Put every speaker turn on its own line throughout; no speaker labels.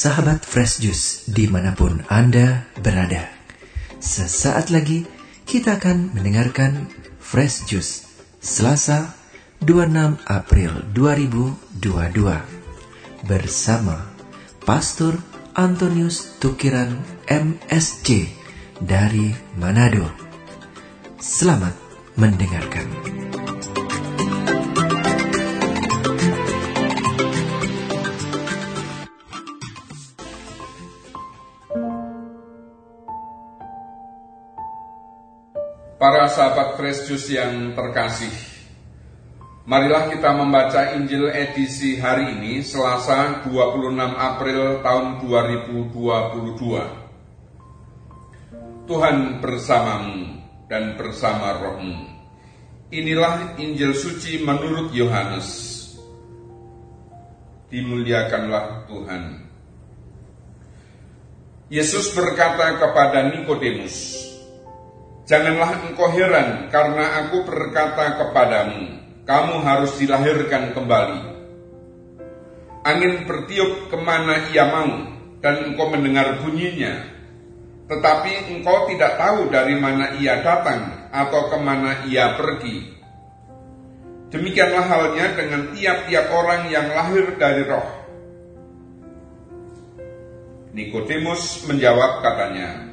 sahabat Fresh Juice di mana pun Anda berada. Sesaat lagi kita akan mendengarkan Fresh Juice Selasa 26 April 2022 bersama Pastor Antonius Tukiran MSC dari Manado. Selamat mendengarkan.
Para sahabat Kristus yang terkasih, marilah kita membaca Injil edisi hari ini Selasa 26 April tahun 2022. Tuhan bersamamu dan bersama rohmu. Inilah Injil suci menurut Yohanes. Dimuliakanlah Tuhan. Yesus berkata kepada Nikodemus, Janganlah engkau heran karena aku berkata kepadamu, kamu harus dilahirkan kembali. Angin bertiup ke mana ia mau, dan engkau mendengar bunyinya. Tetapi engkau tidak tahu dari mana ia datang atau ke mana ia pergi. Demikianlah halnya dengan tiap-tiap orang yang lahir dari roh. Nikodemus menjawab katanya,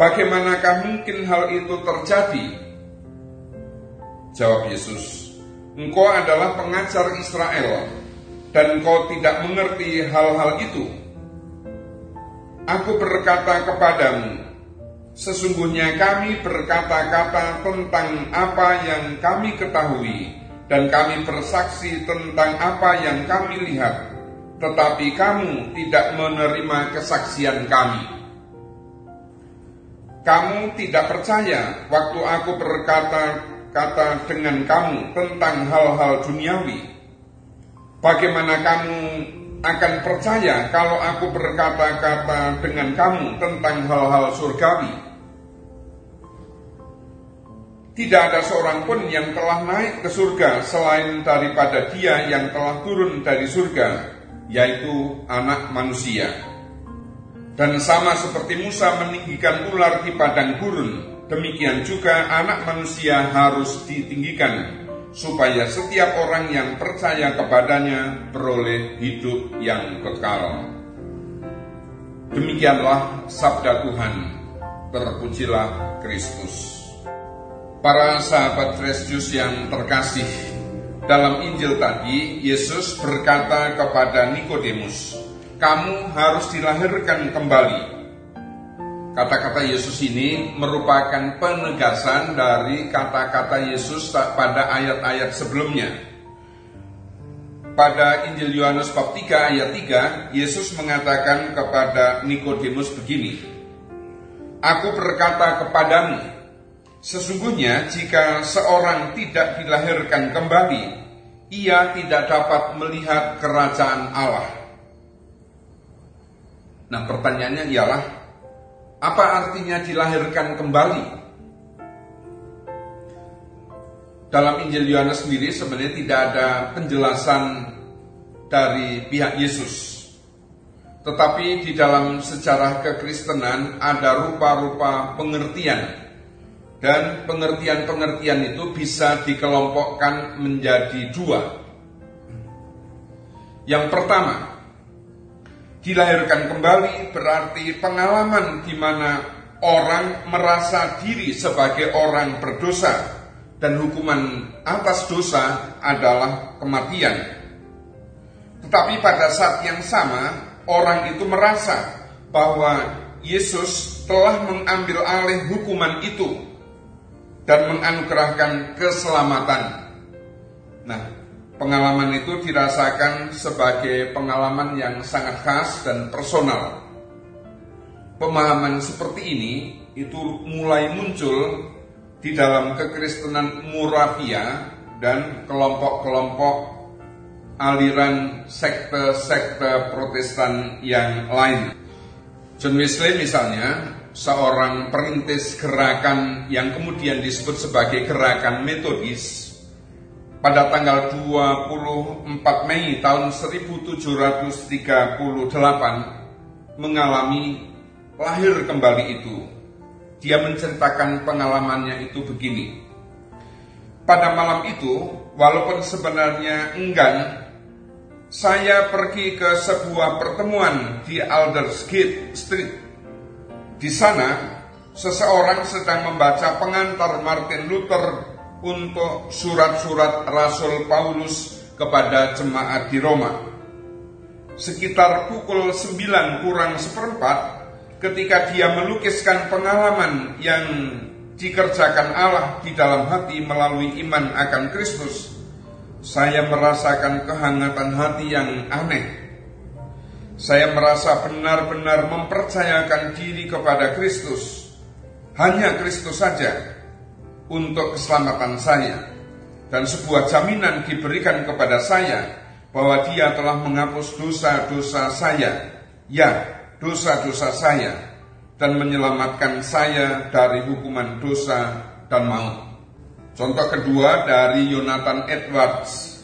Bagaimanakah mungkin hal itu terjadi? Jawab Yesus, Engkau adalah pengajar Israel, dan engkau tidak mengerti hal-hal itu. Aku berkata kepadamu, sesungguhnya kami berkata-kata tentang apa yang kami ketahui, dan kami bersaksi tentang apa yang kami lihat, tetapi kamu tidak menerima kesaksian kami. Kamu tidak percaya waktu aku berkata-kata dengan kamu tentang hal-hal duniawi. Bagaimana kamu akan percaya kalau aku berkata-kata dengan kamu tentang hal-hal surgawi? Tidak ada seorang pun yang telah naik ke surga selain daripada dia yang telah turun dari surga, yaitu anak manusia. Dan sama seperti Musa meninggikan ular di padang gurun, demikian juga anak manusia harus ditinggikan, supaya setiap orang yang percaya kepadanya beroleh hidup yang kekal. Demikianlah sabda Tuhan, terpujilah Kristus. Para sahabat Kristus yang terkasih, dalam Injil tadi Yesus berkata kepada Nikodemus, kamu harus dilahirkan kembali. Kata-kata Yesus ini merupakan penegasan dari kata-kata Yesus pada ayat-ayat sebelumnya. Pada Injil Yohanes bab 3 ayat 3, Yesus mengatakan kepada Nikodemus begini, Aku berkata kepadamu, sesungguhnya jika seorang tidak dilahirkan kembali, ia tidak dapat melihat kerajaan Allah. Nah pertanyaannya ialah, apa artinya dilahirkan kembali? Dalam Injil Yohanes sendiri sebenarnya tidak ada penjelasan dari pihak Yesus. Tetapi di dalam sejarah kekristenan ada rupa-rupa pengertian dan pengertian-pengertian itu bisa dikelompokkan menjadi dua. Yang pertama, Dilahirkan kembali berarti pengalaman di mana orang merasa diri sebagai orang berdosa dan hukuman atas dosa adalah kematian. Tetapi pada saat yang sama, orang itu merasa bahwa Yesus telah mengambil alih hukuman itu dan menganugerahkan keselamatan. Nah, Pengalaman itu dirasakan sebagai pengalaman yang sangat khas dan personal. Pemahaman seperti ini itu mulai muncul di dalam kekristenan Muravia dan kelompok-kelompok aliran sekte-sekte protestan yang lain. John Wesley misalnya, seorang perintis gerakan yang kemudian disebut sebagai gerakan metodis, pada tanggal 24 Mei tahun 1738 mengalami lahir kembali itu. Dia menceritakan pengalamannya itu begini. Pada malam itu, walaupun sebenarnya enggan, saya pergi ke sebuah pertemuan di Aldersgate Street. Di sana, seseorang sedang membaca pengantar Martin Luther untuk surat-surat Rasul Paulus kepada jemaat di Roma. Sekitar pukul 9 kurang seperempat, ketika dia melukiskan pengalaman yang dikerjakan Allah di dalam hati melalui iman akan Kristus, saya merasakan kehangatan hati yang aneh. Saya merasa benar-benar mempercayakan diri kepada Kristus. Hanya Kristus saja untuk keselamatan saya. Dan sebuah jaminan diberikan kepada saya bahwa dia telah menghapus dosa-dosa saya. Ya dosa-dosa saya. Dan menyelamatkan saya dari hukuman dosa dan maut. Contoh kedua dari Yonathan Edwards.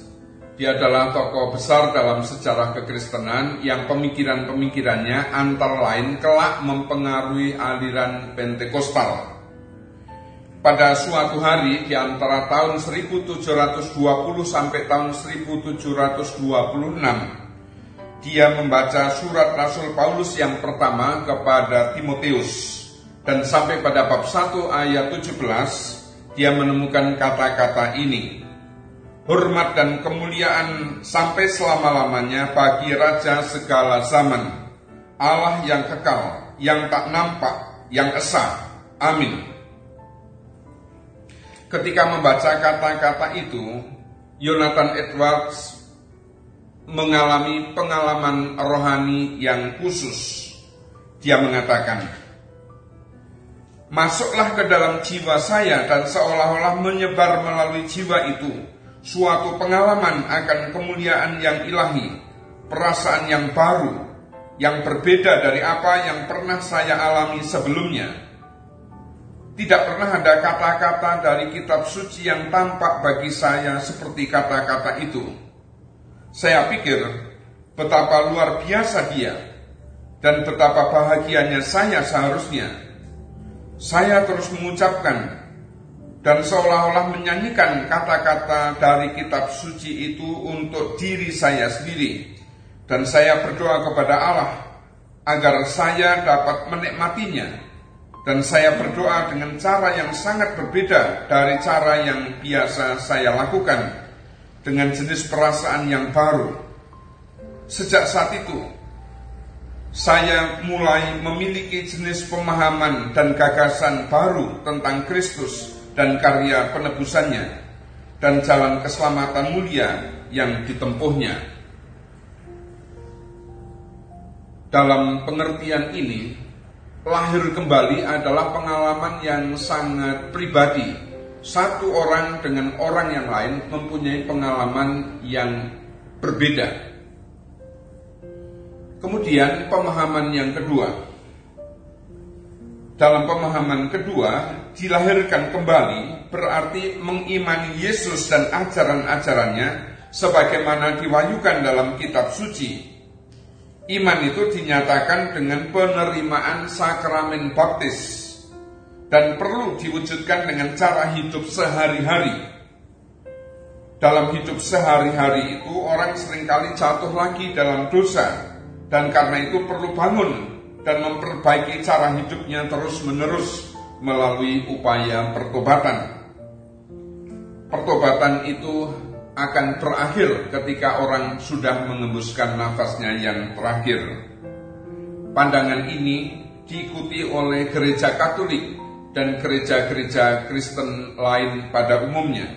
Dia adalah tokoh besar dalam sejarah kekristenan yang pemikiran-pemikirannya antara lain kelak mempengaruhi aliran Pentekostal pada suatu hari di antara tahun 1720 sampai tahun 1726 dia membaca surat Rasul Paulus yang pertama kepada Timotius. Dan sampai pada bab 1 ayat 17 dia menemukan kata-kata ini. Hormat dan kemuliaan sampai selama-lamanya bagi raja segala zaman. Allah yang kekal yang tak nampak yang esa. Amin Ketika membaca kata-kata itu, Jonathan Edwards mengalami pengalaman rohani yang khusus. Dia mengatakan, Masuklah ke dalam jiwa saya dan seolah-olah menyebar melalui jiwa itu suatu pengalaman akan kemuliaan yang ilahi, perasaan yang baru, yang berbeda dari apa yang pernah saya alami sebelumnya tidak pernah ada kata-kata dari kitab suci yang tampak bagi saya seperti kata-kata itu. Saya pikir betapa luar biasa dia dan betapa bahagianya saya seharusnya. Saya terus mengucapkan dan seolah-olah menyanyikan kata-kata dari kitab suci itu untuk diri saya sendiri. Dan saya berdoa kepada Allah agar saya dapat menikmatinya dan saya berdoa dengan cara yang sangat berbeda dari cara yang biasa saya lakukan dengan jenis perasaan yang baru. Sejak saat itu, saya mulai memiliki jenis pemahaman dan gagasan baru tentang Kristus dan karya penebusannya dan jalan keselamatan mulia yang ditempuhnya. Dalam pengertian ini, lahir kembali adalah pengalaman yang sangat pribadi. Satu orang dengan orang yang lain mempunyai pengalaman yang berbeda. Kemudian pemahaman yang kedua. Dalam pemahaman kedua, dilahirkan kembali berarti mengimani Yesus dan ajaran-ajarannya sebagaimana diwayukan dalam kitab suci Iman itu dinyatakan dengan penerimaan sakramen baptis dan perlu diwujudkan dengan cara hidup sehari-hari. Dalam hidup sehari-hari itu orang sering kali jatuh lagi dalam dosa dan karena itu perlu bangun dan memperbaiki cara hidupnya terus-menerus melalui upaya pertobatan. Pertobatan itu akan berakhir ketika orang sudah mengembuskan nafasnya yang terakhir. Pandangan ini diikuti oleh gereja Katolik dan gereja-gereja Kristen lain pada umumnya.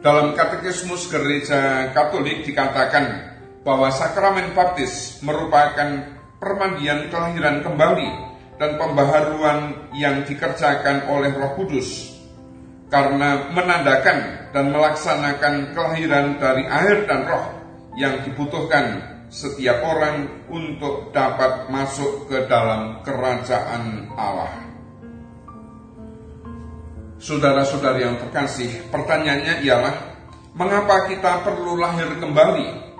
Dalam katekismus gereja Katolik dikatakan bahwa sakramen baptis merupakan permandian kelahiran kembali dan pembaharuan yang dikerjakan oleh Roh Kudus karena menandakan dan melaksanakan kelahiran dari air dan roh yang dibutuhkan setiap orang untuk dapat masuk ke dalam kerajaan Allah. Saudara-saudari yang terkasih, pertanyaannya ialah Mengapa kita perlu lahir kembali?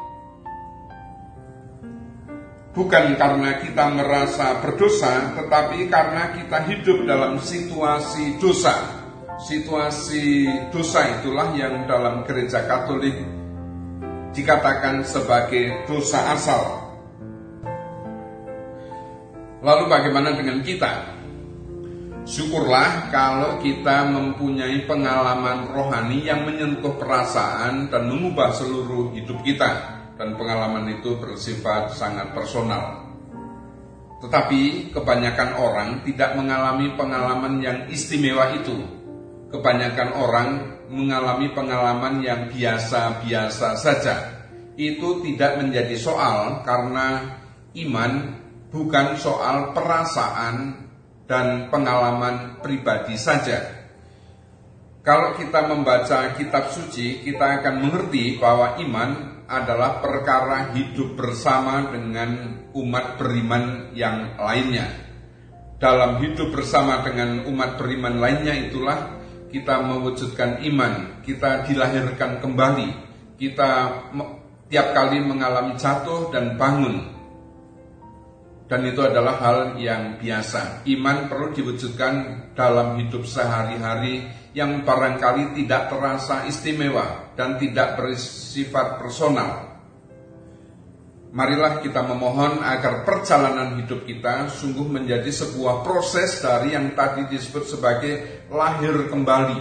Bukan karena kita merasa berdosa, tetapi karena kita hidup dalam situasi dosa. Situasi dosa itulah yang dalam gereja Katolik dikatakan sebagai dosa asal. Lalu bagaimana dengan kita? Syukurlah kalau kita mempunyai pengalaman rohani yang menyentuh perasaan dan mengubah seluruh hidup kita dan pengalaman itu bersifat sangat personal. Tetapi kebanyakan orang tidak mengalami pengalaman yang istimewa itu. Kebanyakan orang mengalami pengalaman yang biasa-biasa saja. Itu tidak menjadi soal karena iman bukan soal perasaan dan pengalaman pribadi saja. Kalau kita membaca kitab suci, kita akan mengerti bahwa iman adalah perkara hidup bersama dengan umat beriman yang lainnya. Dalam hidup bersama dengan umat beriman lainnya itulah kita mewujudkan iman, kita dilahirkan kembali, kita tiap kali mengalami jatuh dan bangun. Dan itu adalah hal yang biasa. Iman perlu diwujudkan dalam hidup sehari-hari yang barangkali tidak terasa istimewa dan tidak bersifat personal. Marilah kita memohon agar perjalanan hidup kita sungguh menjadi sebuah proses dari yang tadi disebut sebagai lahir kembali.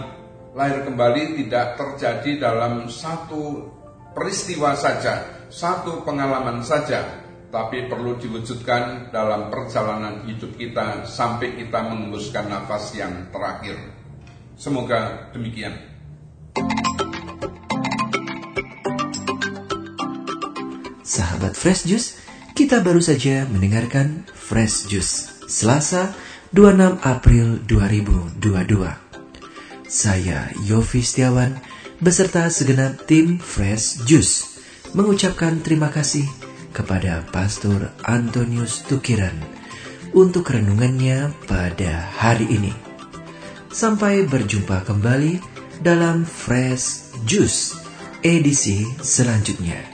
Lahir kembali tidak terjadi dalam satu peristiwa saja, satu pengalaman saja, tapi perlu diwujudkan dalam perjalanan hidup kita sampai kita mengembuskan nafas yang terakhir. Semoga demikian.
Sahabat Fresh Juice, kita baru saja mendengarkan Fresh Juice Selasa 26 April 2022. Saya Yofi Setiawan beserta segenap tim Fresh Juice mengucapkan terima kasih kepada Pastor Antonius Tukiran untuk renungannya pada hari ini. Sampai berjumpa kembali dalam Fresh Juice edisi selanjutnya.